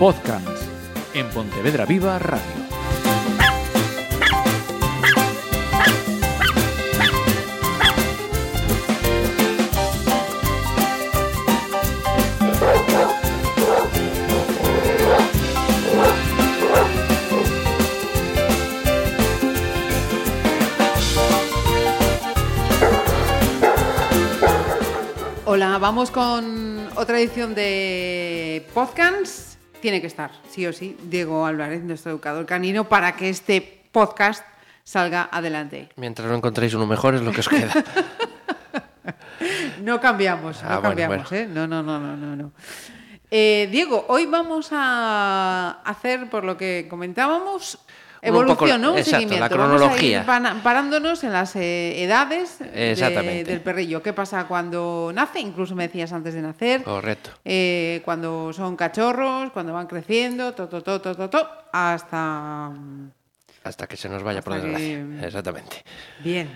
Podcast en Pontevedra Viva Radio. Hola, vamos con otra edición de podcast. Tiene que estar, sí o sí, Diego Álvarez, nuestro educador canino, para que este podcast salga adelante. Mientras no encontréis uno mejor es lo que os queda. No cambiamos, no Ah, bueno, cambiamos, bueno. ¿eh? No, no, no, no, no. no. Eh, Diego, hoy vamos a hacer, por lo que comentábamos, evolución, ¿no? Un exacto, la seguimiento. cronología. Vamos a ir parándonos en las eh, edades de- del perrillo. ¿Qué pasa cuando nace? Incluso me decías antes de nacer. Correcto. Eh, cuando son cachorros, cuando van creciendo, to, to, to, to, to, to, hasta... Hasta que se nos vaya por Hasta que- desgracia. Exactamente. Bien.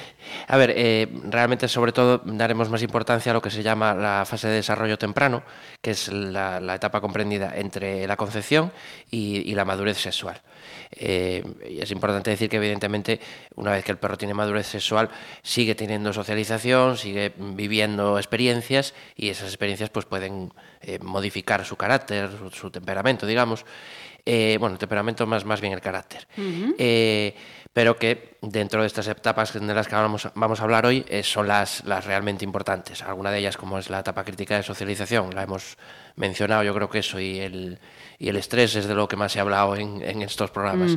A ver, eh, realmente sobre todo daremos más importancia a lo que se llama la fase de desarrollo temprano, que es la, la etapa comprendida entre la concepción y, y la madurez sexual. Eh, es importante decir que evidentemente una vez que el perro tiene madurez sexual sigue teniendo socialización, sigue viviendo experiencias y esas experiencias pues pueden eh, modificar su carácter, su temperamento, digamos. Eh, bueno, el temperamento más, más bien el carácter. Eh, pero que dentro de estas etapas de las que vamos, vamos a hablar hoy eh, son las, las realmente importantes. Alguna de ellas, como es la etapa crítica de socialización, la hemos mencionado, yo creo que eso y el, y el estrés es de lo que más se ha hablado en, en estos programas.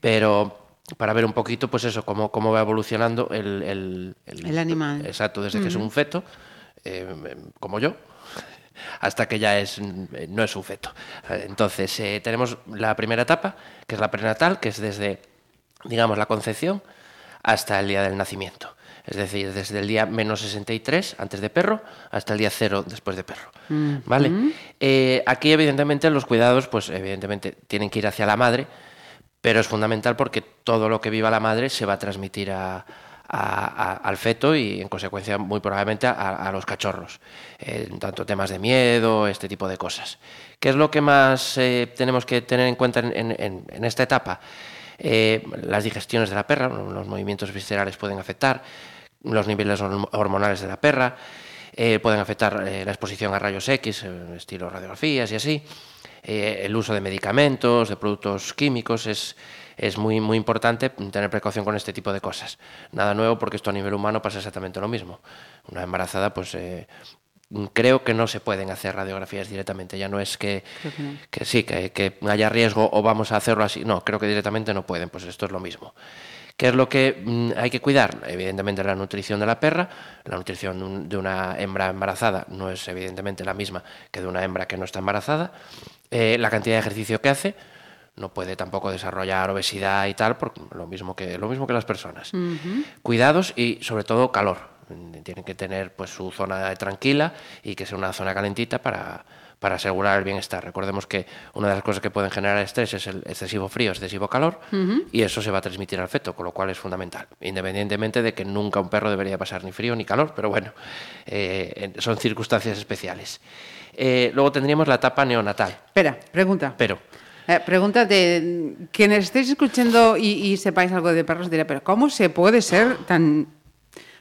Pero para ver un poquito, pues eso, cómo, cómo va evolucionando el, el, El animal. Exacto, desde que es un feto, eh, como yo, hasta que ya es, eh, no es un feto. Eh, Entonces, eh, tenemos la primera etapa, que es la prenatal, que es desde, digamos, la concepción hasta el día del nacimiento. Es decir, desde el día menos 63 antes de perro hasta el día cero después de perro. ¿Vale? Eh, aquí, evidentemente, los cuidados, pues evidentemente tienen que ir hacia la madre, pero es fundamental porque todo lo que viva la madre se va a transmitir a, a- al feto y en consecuencia muy probablemente a, a los cachorros. Eh, tanto temas de miedo, este tipo de cosas. ¿Qué es lo que más eh, tenemos que tener en cuenta en, en- en- en esta etapa? Eh, las digestiones de la perra, los movimientos viscerales pueden afectar, los niveles horm- hormonales de la perra, eh, pueden afectar la exposición a rayos X, estilo radiografías y así. El uso de medicamentos, de productos químicos, es, es muy, muy importante tener precaución con este tipo de cosas. Nada nuevo porque esto a nivel humano pasa exactamente lo mismo. Una embarazada, pues eh, creo que no se pueden hacer radiografías directamente. Ya no es que, que sí, que, que haya riesgo o vamos a hacerlo así. No, creo que directamente no pueden. Pues esto es lo mismo. ¿Qué es lo que mm, hay que cuidar? Evidentemente la nutrición de la perra. La nutrición de un- de una hembra embarazada no es evidentemente la misma que de una hembra que no está embarazada. Eh, la cantidad de ejercicio que hace. No puede tampoco desarrollar obesidad y tal, por lo mismo que, lo mismo que las personas. Cuidados y sobre todo calor. Tienen que tener pues su zona tranquila y que sea una zona calentita para, para asegurar el bienestar. Recordemos que una de las cosas que pueden generar estrés es el excesivo frío, excesivo calor, y eso se va a transmitir al feto, con lo cual es fundamental, independientemente de que nunca un perro debería pasar ni frío ni calor, pero bueno, eh, son circunstancias especiales. Eh, luego tendríamos la etapa neonatal, Espera, pregunta. pero Eh, pregunta de quienes estéis escuchando y, y sepáis algo de perros diré, pero ¿cómo se puede ser tan...?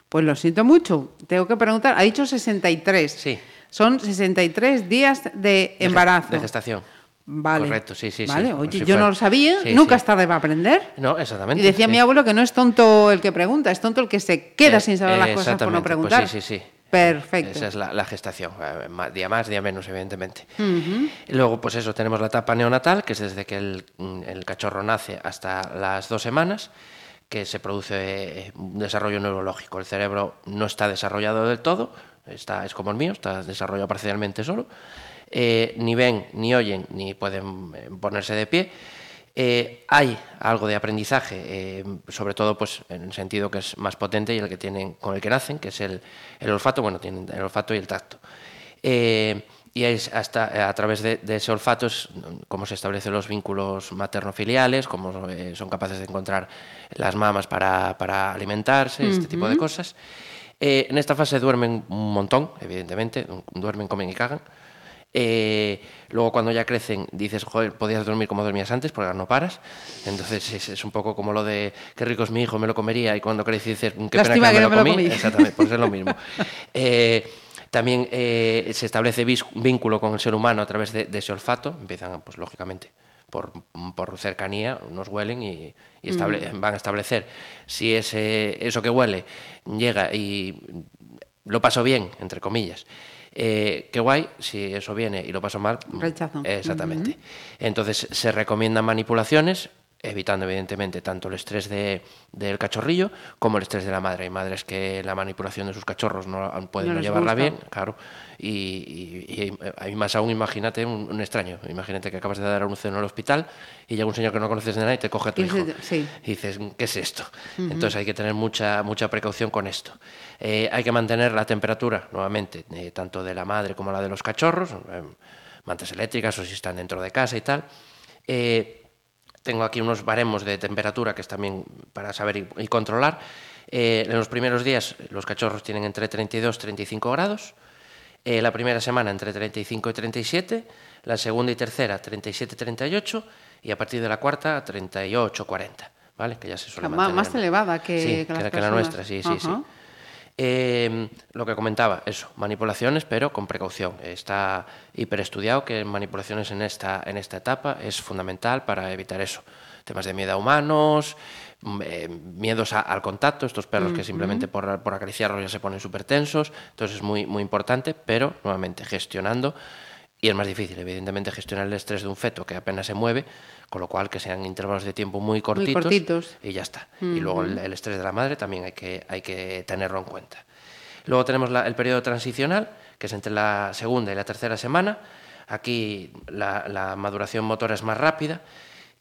Pues lo siento mucho, tengo que preguntar, ha dicho 63. Sí. Son 63 días de embarazo. de gestación. Vale. Correcto, sí, sí, sí. Vale, Como oye, si yo no lo sabía, Sí, nunca sí. es tarde para aprender. No, exactamente. Y decía sí. mi abuelo que no es tonto el que pregunta, es tonto el que se queda Eh, sin saber las cosas por no pues preguntar. sí, sí, sí. Perfecto. Esa es la, la gestación, eh, día más, día menos, evidentemente. Luego, pues eso, tenemos la etapa neonatal, que es desde que el, mm, el cachorro nace hasta las dos semanas, que se produce eh, un desarrollo neurológico. El cerebro no está desarrollado del todo, está, es como el mío, está desarrollado parcialmente solo. Eh, ni ven, ni oyen, ni pueden ponerse de pie. Eh, hay algo de aprendizaje, eh, sobre todo pues, en el sentido que es más potente y el que tienen con el que nacen, que es el, el olfato, bueno, tienen el olfato y el tacto. Eh, y es hasta a través de, de ese olfato es cómo se establecen los vínculos materno-filiales, cómo son capaces de encontrar las mamas para, para alimentarse, este tipo de cosas. En esta fase duermen un montón, evidentemente, duermen, comen y cagan. Eh, luego cuando ya crecen dices, joder, podías dormir como dormías antes porque ahora no paras. Entonces es, es un poco como lo de qué rico es mi hijo, me lo comería y cuando crece dices, qué Lástima pena que, que no me me lo lo comí. Exactamente, pues es lo mismo. Eh, también eh, se establece vínculo con el ser humano a través de, de ese olfato. Empiezan, pues lógicamente, por, por cercanía, nos huelen y, y estable- van a establecer si ese, eso que huele llega y lo paso bien, entre comillas. Eh, qué guay, si eso viene y lo paso mal. mm, Rechazo. Exactamente. Entonces se recomiendan manipulaciones, evitando evidentemente tanto el estrés de- del cachorrillo como el estrés de la madre. Hay madres que la manipulación de sus cachorros no pueden No no les llevarla gusta. bien, claro. Y, y- y hay más aún, imagínate un, un extraño. Imagínate que acabas de dar a un ceno al hospital y llega un señor que no conoces de nada y te coge a tu hijo. sí. Y dices, ¿qué es esto? Entonces hay que tener mucha, mucha precaución con esto. Eh, hay que mantener la temperatura, nuevamente, eh, tanto de la madre como la de los cachorros, eh, mantas eléctricas o si están dentro de casa y tal. Eh, tengo aquí unos baremos de temperatura que es también para saber y, y controlar. Eh, en los primeros días los cachorros tienen entre 32 y 35 grados. Eh, la primera semana entre 35 y 37, la segunda y tercera 37 y 38 y a partir de la cuarta 38 40, ¿vale? Que ya se suele Más- mantener. más elevada que- Sí, que que, las la- que la personas. nuestra, sí, sí, sí. Eh, lo que comentaba, eso, manipulaciones, pero con precaución. Está hiperestudiado que manipulaciones en esta, en esta etapa es fundamental para evitar eso. Temas de miedo a humanos, mm, eh, miedos a- al contacto, estos perros que simplemente por, por acariciarlos ya se ponen súper tensos. Entonces es muy, muy importante, pero nuevamente gestionando. Y es más difícil, evidentemente, gestionar el estrés de un feto que apenas se mueve, con lo cual que sean intervalos de tiempo muy cortitos, cortitos. y ya está. Y luego el, el estrés de la madre también hay que, hay que tenerlo en cuenta. Luego tenemos la- el periodo transicional, que es entre la segunda y la tercera semana. Aquí la, la maduración motora es más rápida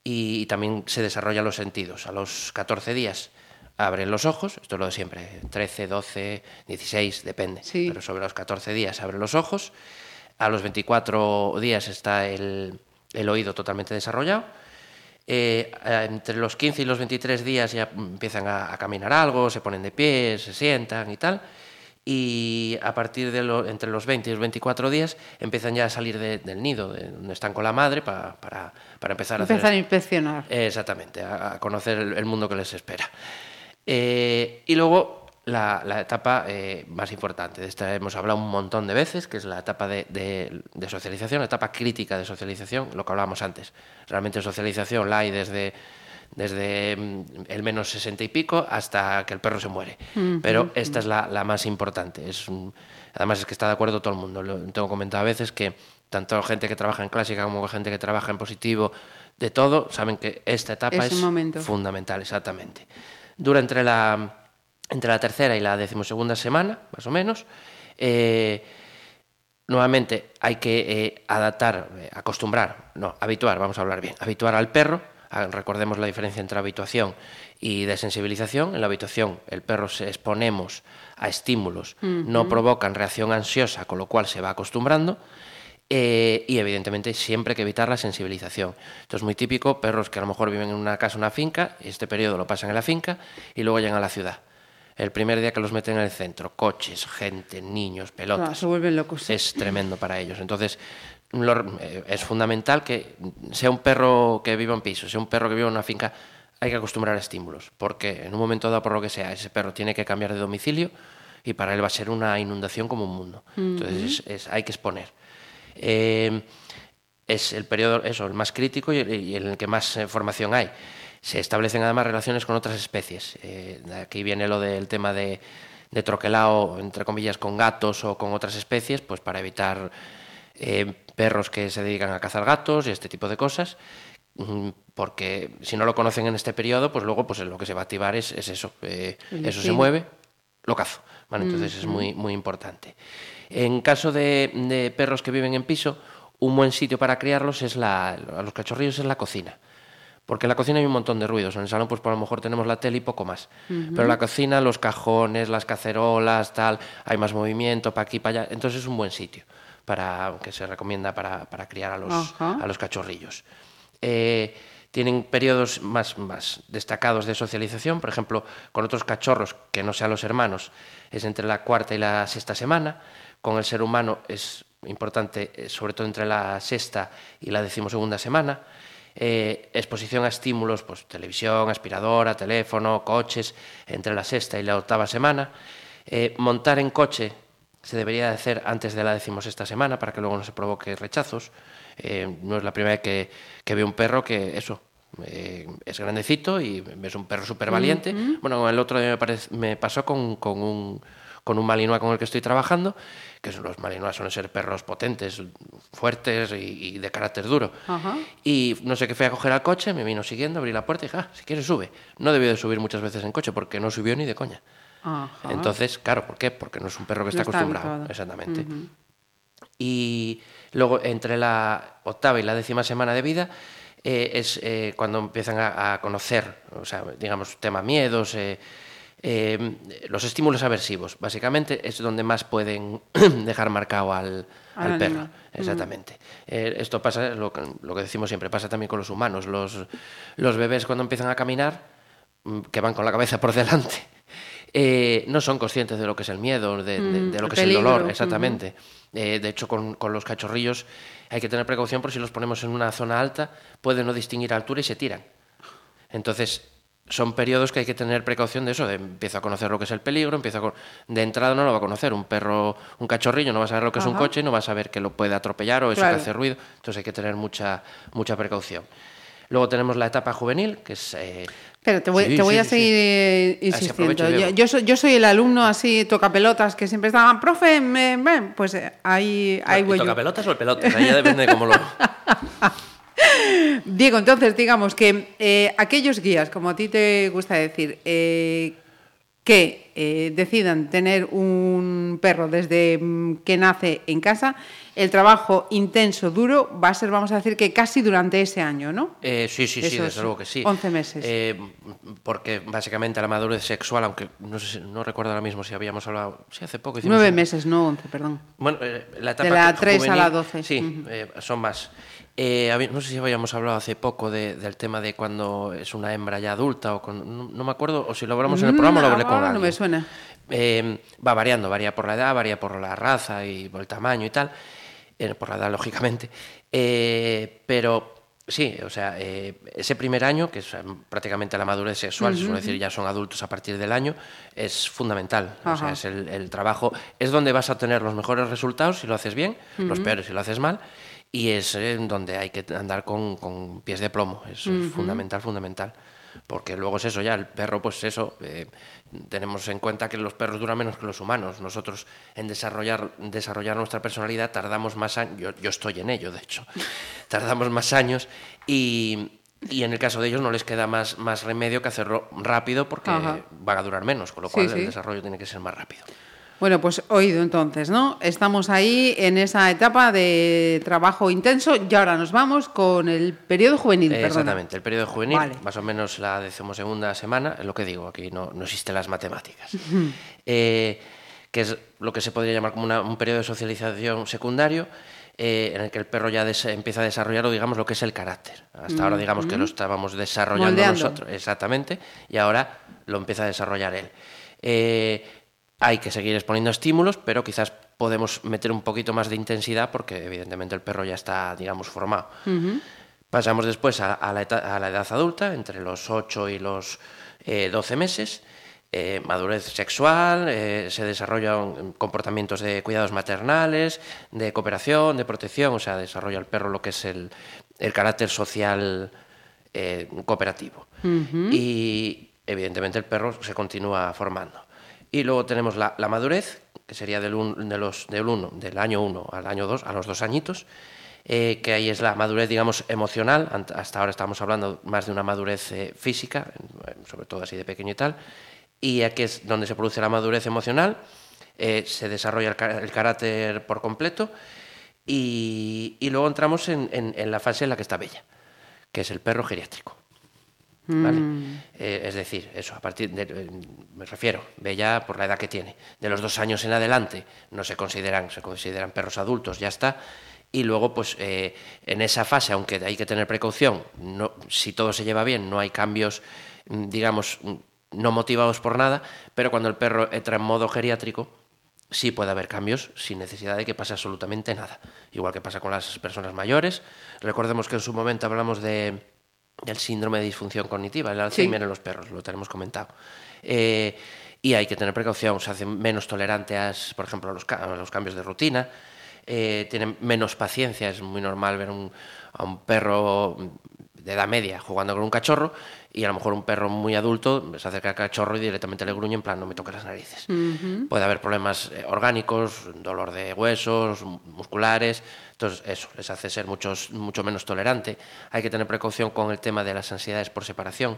y, también se desarrollan los sentidos. A los 14 días abren los ojos, esto es lo de siempre, 13, 12, 16, depende, Sí. pero sobre los 14 días abren los ojos. A los 24 días está el, el oído totalmente desarrollado. Eh, entre los 15 y los 23 días ya empiezan a, a caminar algo, se ponen de pie, se sientan y tal. Y a partir de lo- entre los 20 y los 24 días empiezan ya a salir de- del nido, de donde están con la madre, pa- para, para empezar a hacer- Empezar a inspeccionar. Exactamente, a, a conocer el, el mundo que les espera. Eh, y luego la, la etapa eh, más importante, de esta hemos hablado un montón de veces, que es la etapa de, de- de socialización, la etapa crítica de socialización, lo que hablábamos antes. Realmente socialización la hay desde, desde mm, el menos 60 y pico hasta que el perro se muere. Pero esta es la, la más importante. Es un- además es que está de acuerdo todo el mundo. Lo tengo comentado a veces que tanto gente que trabaja en clásica como gente que trabaja en positivo, de todo, saben que esta etapa Es es, fundamental, exactamente. Dura entre la, entre la tercera y la decimosegunda semana, más o menos. Eh, nuevamente hay que eh, adaptar, eh, acostumbrar, no, habituar, vamos a hablar bien, habituar al perro. recordemos la diferencia entre habituación y desensibilización. En la habituación, el perro se exponemos a estímulos, no provocan reacción ansiosa, con lo cual se va acostumbrando. Eh, y evidentemente siempre hay que evitar la sensibilización. Esto es muy típico, perros que a lo mejor viven en una casa, una finca, este periodo lo pasan en la finca y luego llegan a la ciudad. El primer día que los meten en el centro, coches, gente, niños, pelotas. Claro, se vuelven locos. Es tremendo para ellos. Entonces, lo- eh, es fundamental que sea un perro que viva en piso, sea un perro que viva en una finca, hay que acostumbrar a estímulos, porque en un momento dado, por lo que sea, ese perro tiene que cambiar de domicilio y para él va a ser una inundación como un mundo. Entonces, es- es- hay que exponer. Eh, es el periodo, eso, el más crítico y, y en el que más eh, formación hay. Se establecen además relaciones con otras especies. Eh, aquí viene lo del tema de, de troquelao, entre comillas, con gatos o con otras especies, pues para evitar eh, perros que se dedican a cazar gatos y este tipo de cosas. Mm, Porque si no lo conocen en este periodo, pues luego pues lo que se va a activar es, es eso. eh, eso se mueve, lo cazo. ¿vale? Entonces es muy, muy importante. En caso de, de perros que viven en piso, un buen sitio para criarlos es la, a los cachorrillos es la cocina. Porque en la cocina hay un montón de ruidos. En el salón, pues por lo mejor tenemos la tele y poco más. Pero en la cocina, los cajones, las cacerolas, tal, hay más movimiento para aquí, para allá. Entonces es un buen sitio para que se recomienda para, para criar a los, a los cachorrillos. Eh, tienen periodos más, más destacados de socialización, por ejemplo, con otros cachorros que no sean los hermanos, es entre la cuarta y la sexta semana. Con el ser humano es importante, eh, sobre todo entre la sexta y la decimosegunda semana. Eh, exposición a estímulos, pues televisión, aspiradora, teléfono, coches, entre la sexta y la octava semana. Eh, montar en coche se debería de hacer antes de la decimosexta semana para que luego no se provoque rechazos. Eh, no es la primera vez que, que veo un perro que eso, es grandecito y es un perro súper valiente. Bueno, el otro día me, me pasó con, con un, con un malinois con el que estoy trabajando, que los malinois suelen ser perros potentes, fuertes y, y de carácter duro. Ajá. Y no sé qué fui a coger al coche, me vino siguiendo, abrí la puerta y dije, ah, si quieres sube. No debió de subir muchas veces en coche porque no subió ni de coña. Ajá. Entonces, claro, ¿por qué? Porque no es un perro que está está acostumbrado. Exactamente. Y luego, entre la octava y la décima semana de vida, eh, es eh, cuando empiezan a, a conocer, o sea, digamos, tema miedos, eh, eh, los estímulos aversivos. Básicamente es donde más pueden dejar marcado al, Al al perro. Exactamente. Eh, esto pasa, lo que, lo que decimos siempre, pasa también con los humanos. Los, los bebés cuando empiezan a caminar, mm, que van con la cabeza por delante, eh, no son conscientes de lo que es el miedo, de, de- de lo el que es el dolor, exactamente. Eh, de hecho, con, con los cachorrillos hay que tener precaución por si los ponemos en una zona alta, pueden no distinguir altura y se tiran. Entonces, son periodos que hay que tener precaución de eso, de empiezo a conocer lo que es el peligro, empiezo a con- de entrada no lo va a conocer, un perro, un cachorrillo no va a saber lo que es un coche, no va a saber que lo puede atropellar o eso Claro. que hace ruido, entonces hay que tener mucha, mucha precaución. Luego tenemos la etapa juvenil, que es... eh, Pero te voy, sí, te voy sí, a sí, seguir sí. Así insistiendo. Yo, soy, yo soy el alumno así, toca pelotas, que siempre estaba, profe, me, me", pues eh, ahí, ahí voy yo. pelotas o el pelotas? Ahí ya depende de cómo lo... Diego, entonces, digamos que eh, aquellos guías, como a ti te gusta decir, eh, que eh, decidan tener un perro desde mm, que nace en casa, el trabajo intenso, duro, va a ser, vamos a decir, que casi durante ese año, ¿no? Eh, sí, sí, sí, desde luego que sí. 11 meses. Eh, porque básicamente la madurez sexual, aunque no, sé, si- no recuerdo ahora mismo si habíamos hablado, sí, hace poco hicimos Nueve meses, no 11, perdón. Bueno, eh, la etapa De la que- 3 a la juvenil, 12. Sí, eh, son más. Eh, no sé si habíamos hablado hace poco de- del tema de cuando es una hembra ya adulta o con- no, no me acuerdo o si lo hablamos en el programa o lo hablé con Mm, ahora no me alguien. suena. Eh, va variando, varía por la edad, varía por la raza y por el tamaño y tal, eh, por la edad lógicamente, Eh, pero sí, o sea, ese primer año, que es prácticamente la madurez sexual, se suele decir ya son adultos a partir del año, es fundamental, o sea, Ajá. es el, el trabajo, es donde vas a tener los mejores resultados si lo haces bien, los peores si lo haces mal, y es eh, donde hay que andar con, con pies de plomo, es fundamental, fundamental. Porque luego es eso, ya el perro, pues eso, eh, tenemos en cuenta que los perros duran menos que los humanos. Nosotros en desarrollar, desarrollar nuestra personalidad tardamos más años, yo, yo estoy en ello, de hecho, tardamos más años y, y en el caso de ellos no les queda más, más remedio que hacerlo rápido porque Ajá. van a durar menos, con lo Sí, cual sí. el desarrollo tiene que ser más rápido. Bueno, pues oído entonces, ¿no? Estamos ahí en esa etapa de trabajo intenso y ahora nos vamos con el periodo juvenil. Eh. Exactamente, el periodo juvenil, Vale. más o menos la decimosegunda semana, es lo que digo, aquí no, no existen las matemáticas. Eh, que es lo que se podría llamar como una- un periodo de socialización secundario, eh, en el que el perro ya empieza a desarrollar, o digamos, lo que es el carácter. Hasta ahora, digamos, que lo estábamos desarrollando Moldeando. nosotros, exactamente, y ahora lo empieza a desarrollar él. Eh, hay que seguir exponiendo estímulos, pero quizás podemos meter un poquito más de intensidad porque evidentemente el perro ya está, digamos, formado. Pasamos después a, a la a la edad adulta, entre los 8 y los eh, 12 meses. Eh, madurez sexual, eh, se desarrollan comportamientos de cuidados maternales, de cooperación, de protección, o sea, desarrolla el perro lo que es el, el carácter social eh, cooperativo. Y evidentemente el perro se continúa formando. Y luego tenemos la, madurez, que sería del, uno, del año 1 al año 2, a los dos añitos, eh, que ahí es la madurez, digamos, emocional. Hasta ahora estamos hablando más de una madurez eh, física, eh, sobre todo así de pequeño y tal. Y aquí es donde se produce la madurez emocional, se desarrolla el, ca- el carácter por completo y, luego entramos en, en- en la fase en la que está Bella, que es el perro geriátrico. ¿Vale? Eh, es decir, eso, a partir de, eh, me refiero, Bella por la edad que tiene, de los dos años en adelante no se consideran, se consideran perros adultos, ya está. Y luego, pues eh, en esa fase, aunque hay que tener precaución, no, si todo se lleva bien, no hay cambios, mm, digamos, mm, no motivados por nada, pero cuando el perro entra en modo geriátrico, sí puede haber cambios sin necesidad de que pase absolutamente nada. Igual que pasa con las personas mayores. Recordemos que en su momento hablamos de, del síndrome de disfunción cognitiva, el Alzheimer en los perros, lo tenemos comentado. Eh, y hay que tener precaución, se hacen menos tolerante a, por ejemplo, a los, a los cambios de rutina, eh, tienen menos paciencia, es muy normal ver un, a un perro de edad media jugando con un cachorro y a lo mejor un perro muy adulto se acerca al cachorro y directamente le gruñe en plan no me toques las narices. Puede haber problemas eh, orgánicos, dolor de huesos, musculares, entonces eso les hace ser muchos, mucho menos tolerante. Hay que tener precaución con el tema de las ansiedades por separación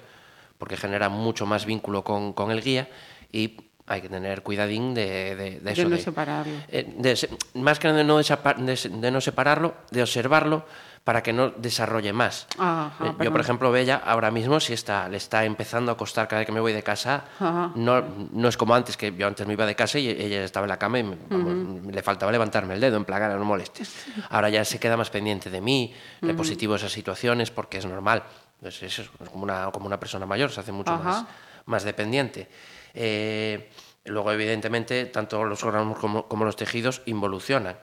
porque genera mucho más vínculo con, con el guía y hay que tener cuidadín de, de, de eso. De no separarlo. Eh, de, más que de no, de no separarlo, de observarlo para que no desarrolle más. Ajá, Eh, Yo, por ejemplo, Bella, ahora mismo, si está, le está empezando a costar cada vez que me voy de casa, Ajá. no, no es como antes, que yo antes me iba de casa y ella estaba en la cama y me- vamos, le faltaba levantarme el dedo, en plan, "Ara, no molestes. Ahora ya se queda más pendiente de mí, le positivo esas situaciones, porque es normal. Es, es- es como, una, como una persona mayor, se hace mucho Ajá. más, más dependiente. Eh, luego, evidentemente, tanto los órganos como, como los tejidos involucionan.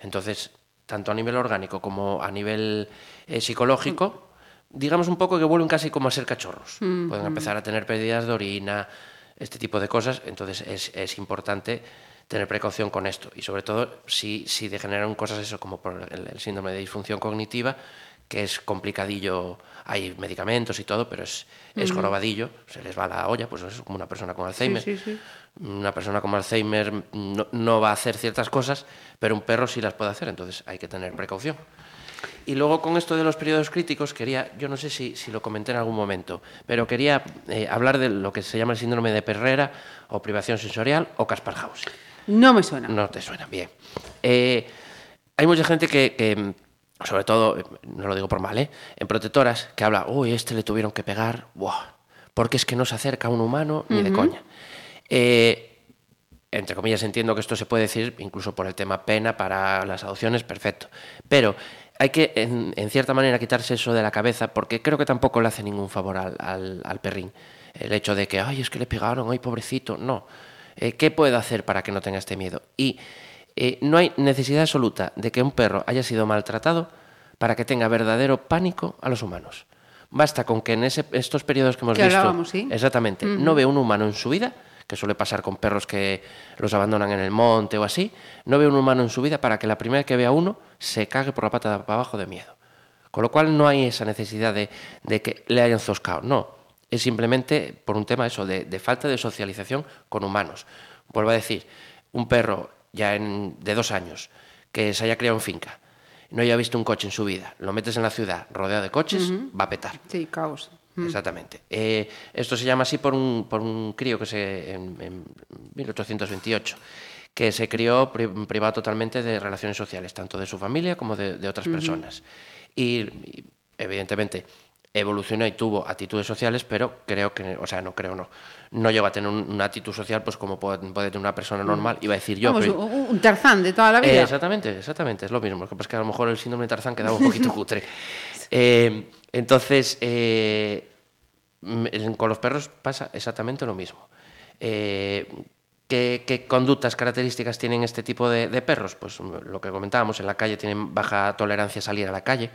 Entonces, tanto a nivel orgánico como a nivel eh, psicológico, digamos un poco que vuelven casi como a ser cachorros. Pueden empezar a tener pérdidas de orina, este tipo de cosas. Entonces, es, es importante tener precaución con esto. Y sobre todo, si, si degeneran cosas eso, como por el, el síndrome de disfunción cognitiva, que es complicadillo, hay medicamentos y todo, pero es, es jorobadillo, se les va la olla, pues es como una persona con Alzheimer. sí, sí. Una persona con Alzheimer no, no va a hacer ciertas cosas, pero un perro sí las puede hacer, entonces hay que tener precaución. Y luego con esto de los periodos críticos, quería, yo no sé si, si lo comenté en algún momento, pero quería eh, hablar de lo que se llama el síndrome de Perrera o privación sensorial o Kasparhausen. No me suena. No te suena bien. Eh, hay mucha gente que, que, sobre todo, eh, no lo digo por mal, ¿eh? en protectoras, que habla, uy, este le tuvieron que pegar, buah, porque es que no se acerca a un humano ni de coña. Eh, entre comillas, entiendo que esto se puede decir incluso por el tema pena para las adopciones, perfecto. Pero hay que, en, en cierta manera, quitarse eso de la cabeza porque creo que tampoco le hace ningún favor al, al- al perrín. El hecho de que, ay, es que le pegaron, ay, pobrecito. No. Eh, ¿Qué puede hacer para que no tenga este miedo? Y eh, no hay necesidad absoluta de que un perro haya sido maltratado para que tenga verdadero pánico a los humanos. Basta con que en ese- estos periodos que hemos Que visto, sí. exactamente, no ve un humano en su vida, que suele pasar con perros que los abandonan en el monte o así, no ve un humano en su vida para que la primera vez que vea uno se cague por la pata de para abajo de miedo. Con lo cual no hay esa necesidad de, de que le hayan zoscado, no. Es simplemente por un tema eso, de, de falta de socialización con humanos. Vuelvo a decir, un perro ya en- de dos años que se haya criado en finca, no haya visto un coche en su vida, lo metes en la ciudad rodeado de coches, va a petar. Sí, caos. Exactamente. Eh, esto se llama así por un, por un crío que se en, en 1828 que se crió pri- privado totalmente de relaciones sociales, tanto de su familia como de, de otras personas. Y, y, evidentemente evolucionó y tuvo actitudes sociales, pero creo que, o sea, no creo, no, no llegó a tener un- una actitud social pues como puede, puede tener una persona normal, iba a decir yo. Vamos, pero- un, Tarzán de toda la vida. eh, exactamente, exactamente, es lo mismo. Lo que pasa es que a lo mejor el síndrome de Tarzán quedaba un poquito cutre. Eh, entonces, eh, mm, con los perros pasa exactamente lo mismo. Eh, ¿qué, qué conductas, características tienen este tipo de, de perros? Pues mm, lo que comentábamos, en la calle tienen baja tolerancia a salir a la calle.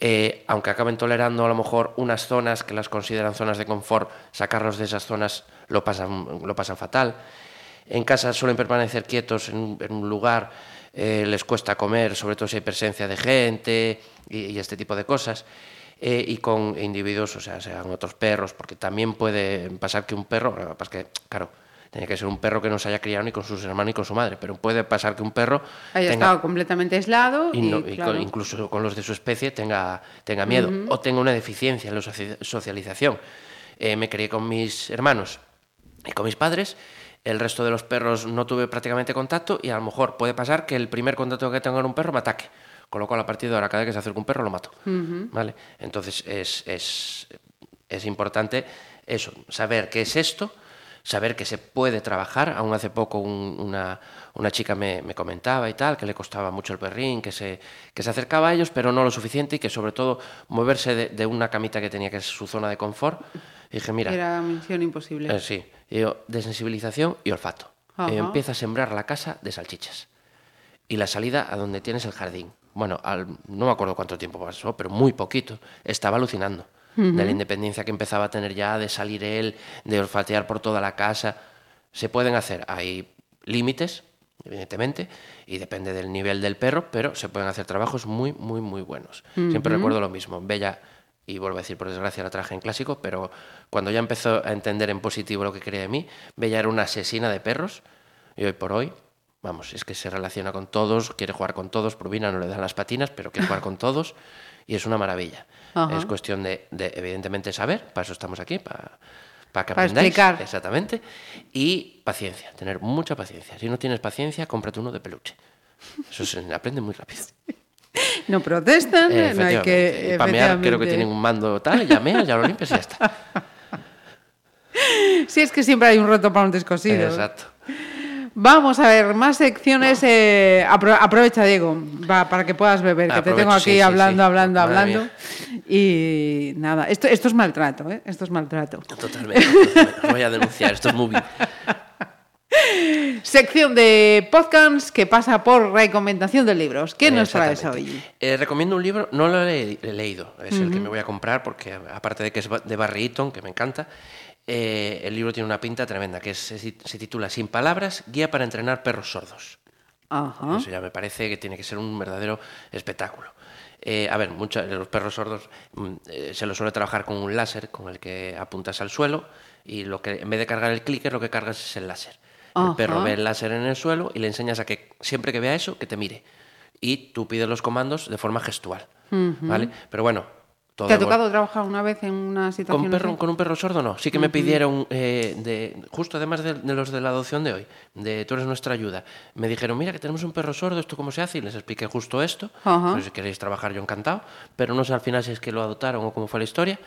Eh, aunque acaben tolerando a lo mejor unas zonas que las consideran zonas de confort, sacarlos de esas zonas lo pasan, lo pasan fatal. En casa suelen permanecer quietos en un, en un lugar, eh, les cuesta comer, sobre todo si hay presencia de gente y, y este tipo de cosas. Eh, y con individuos, o sea, sean otros perros, porque también puede pasar que un perro, es que, claro, tiene que ser un perro que no se haya criado ni con sus hermanos ni con su madre, pero puede pasar que un perro Haya tenga- estado completamente aislado y, y, no- y claro, con- incluso con los de su especie tenga, tenga miedo o tenga una deficiencia en la soci- socialización. Eh, me crié con mis hermanos y con mis padres, el resto de los perros no tuve prácticamente contacto y a lo mejor puede pasar que el primer contacto que tenga con un perro me ataque. Con lo cual, a partir de ahora, cada vez que se acerca un perro, lo mato. ¿Vale? Entonces, es, es, es importante eso, saber qué es esto, saber que se puede trabajar. Aún hace poco un- una, una chica me, me comentaba y tal, que le costaba mucho el perrín, que se, que se acercaba a ellos, pero no lo suficiente y que sobre todo moverse de, de una camita que tenía que ser su zona de confort. Y dije, mira, era misión imposible. eh, sí, y yo, desensibilización y olfato. Empieza a sembrar la casa de salchichas y la salida a donde tienes el jardín. Bueno, al- no me acuerdo cuánto tiempo pasó, pero muy poquito. Estaba alucinando de la independencia que empezaba a tener ya, de salir él, de olfatear por toda la casa. Se pueden hacer, hay límites, evidentemente, y depende del nivel del perro, pero se pueden hacer trabajos muy, muy, muy buenos. Siempre recuerdo lo mismo. Bella, y vuelvo a decir, por desgracia la traje en clásico, pero cuando ya empezó a entender en positivo lo que quería de mí, Bella era una asesina de perros, y hoy por hoy, vamos, es que se relaciona con todos, quiere jugar con todos, Provina no le dan las patinas, pero quiere jugar con todos, y es una maravilla. Ajá. Es cuestión de, de, evidentemente, saber, para eso estamos aquí, para, para que Para aprendáis. explicar. Exactamente. Y paciencia, tener mucha paciencia. Si no tienes paciencia, cómprate uno de peluche. Eso se aprende muy rápido. No protestan, Eh, no hay que... Y para mear creo que tienen un mando tal, ya meas, ya lo limpias y ya está. Sí, es que siempre hay un roto para un descosido. Exacto. Vamos a ver, más secciones. eh, apro- aprovecha, Diego, va, para que puedas beber, que te tengo aquí sí, hablando, sí. hablando, hablando. Y nada, esto, esto es maltrato, ¿eh? Esto es maltrato. Totalmente. Os voy a denunciar, esto es muy bien. Sección de podcasts que pasa por recomendación de libros. ¿Qué nos traes hoy? Eh, recomiendo un libro, no lo he, he leído, es el que me voy a comprar porque aparte de que es de Barry Eaton, que me encanta, eh, el libro tiene una pinta tremenda, que es- se, titula Sin palabras, guía para entrenar perros sordos. Ajá. Eso ya me parece que tiene que ser un verdadero espectáculo. Eh, a ver, muchos de los perros sordos mm, eh, se los suele trabajar con un láser con el que apuntas al suelo y lo que en vez de cargar el clicker lo que cargas es el láser. El perro ve el láser en el suelo y le enseñas a que siempre que vea eso, que te mire. Y tú pides los comandos de forma gestual. ¿Vale? Pero bueno, todo ¿Te ha tocado trabajar una vez en una situación con, perro, con un perro sordo no. Sí que me pidieron, eh, de, justo además de, de los de la adopción de hoy, de tú eres nuestra ayuda, me dijeron, mira que tenemos un perro sordo, ¿esto cómo se hace? Y les expliqué justo esto. Pues si queréis trabajar yo encantado. Pero no sé al final si es que lo adoptaron o cómo fue la historia.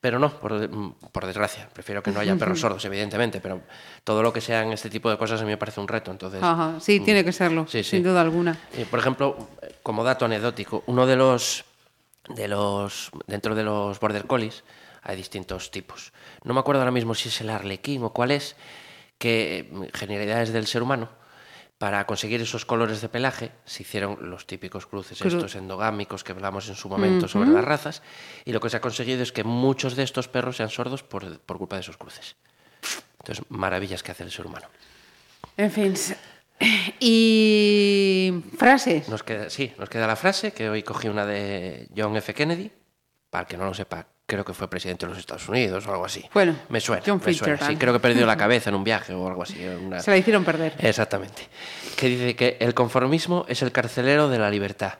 Pero no, por, mm, por desgracia. Prefiero que no haya perros sordos, evidentemente. Pero todo lo que sean este tipo de cosas a mí me parece un reto. Entonces, Ajá, sí, tiene que serlo, Sí, sí. sin duda alguna. por ejemplo, como dato anecdótico, uno de los de los dentro de los border collies hay distintos tipos. No me acuerdo ahora mismo si es el arlequín o cuál es, que eh, genialidades del ser humano para conseguir esos colores de pelaje se hicieron los típicos cruces Cru- estos endogámicos que hablamos en su momento sobre las razas y lo que se ha conseguido es que muchos de estos perros sean sordos por, por culpa de esos cruces. Entonces, maravillas que hace el ser humano. En fin. Y frases. Nos queda, sí, nos queda la frase, que hoy cogí una de John F. Kennedy, para el que no lo sepa, creo que fue presidente de los Estados Unidos o algo así. Bueno, me suena. John me suena. Sí, creo que perdió la cabeza en un viaje o algo así. una- Se la hicieron perder. Exactamente. Que dice que el conformismo es el carcelero de la libertad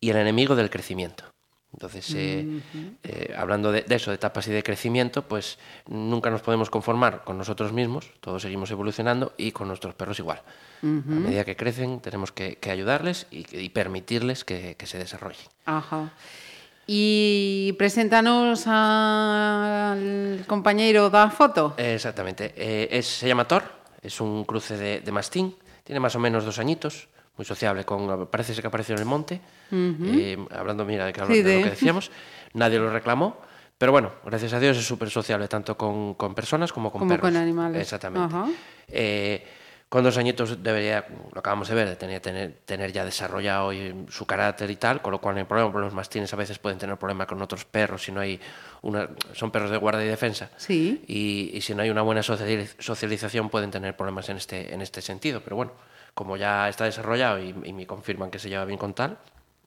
y el enemigo del crecimiento. Entonces, eh, eh, hablando de, de eso, de etapas y de crecimiento, pues nunca nos podemos conformar con nosotros mismos, todos seguimos evolucionando y con nuestros perros igual. A medida que crecen, tenemos que, que ayudarles y, y permitirles que, que se desarrollen. Ajá. Y preséntanos al compañero da foto. Exactamente. Eh, es- se llama Thor, es un cruce de, de mastín, tiene más o menos dos añitos, muy sociable, con, parece ser que apareció en el monte, eh, hablando, mira, de, que, Sí, de de- lo que decíamos, nadie lo reclamó, pero bueno, gracias a Dios es súper sociable, tanto con, con personas como con Como perros. con animales. Exactamente. Eh, con dos añitos debería, lo acabamos de ver, tener, tener, tener ya desarrollado su carácter y tal, con lo cual no hay problema, porque los mastines a veces pueden tener problemas con otros perros si no hay una, son perros de guardia y defensa. Sí. Y, y si no hay una buena sociali- socialización pueden tener problemas en este, en este sentido. Pero bueno, como ya está desarrollado y, y me confirman que se lleva bien con tal,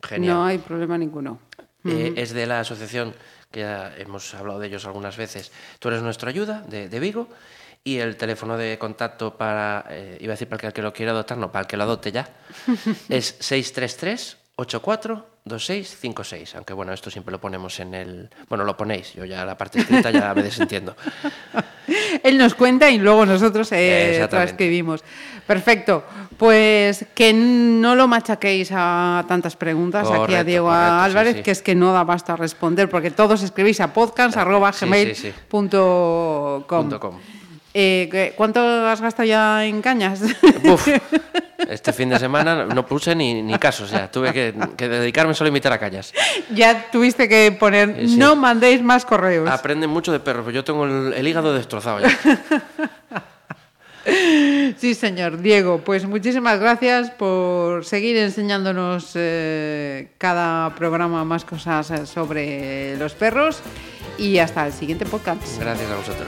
genial. No hay problema ninguno. Eh, es de la asociación que ya hemos hablado de ellos algunas veces. Tú eres nuestra ayuda de, de Vigo y el teléfono de contacto para, eh, iba a decir para el que lo quiera adoptar, no, para el que lo adopte ya, es 633 84 2656. Aunque bueno, esto siempre lo ponemos en el. Bueno, lo ponéis, yo ya la parte escrita ya me desentiendo. Él nos cuenta y luego nosotros eh, transcribimos. Perfecto. Pues que no lo machaquéis a tantas preguntas aquí a Diego correcto, Álvarez, sí. que es que no da basta responder, porque todos escribís a Sí, sí, Eh, ¿qué- ¿Cuánto has gastado ya en cañas? Uf, este fin de semana no puse ni, ni caso, o sea, tuve que, que dedicarme solo a imitar a callas. ya tuviste que poner, Sí, sí. no mandéis más correos. Aprenden mucho de perros, pero yo tengo el, el hígado destrozado ya. Sí, señor. Diego, pues muchísimas gracias por seguir enseñándonos eh, cada programa más cosas eh, sobre los perros y hasta el siguiente podcast. Gracias a vosotros.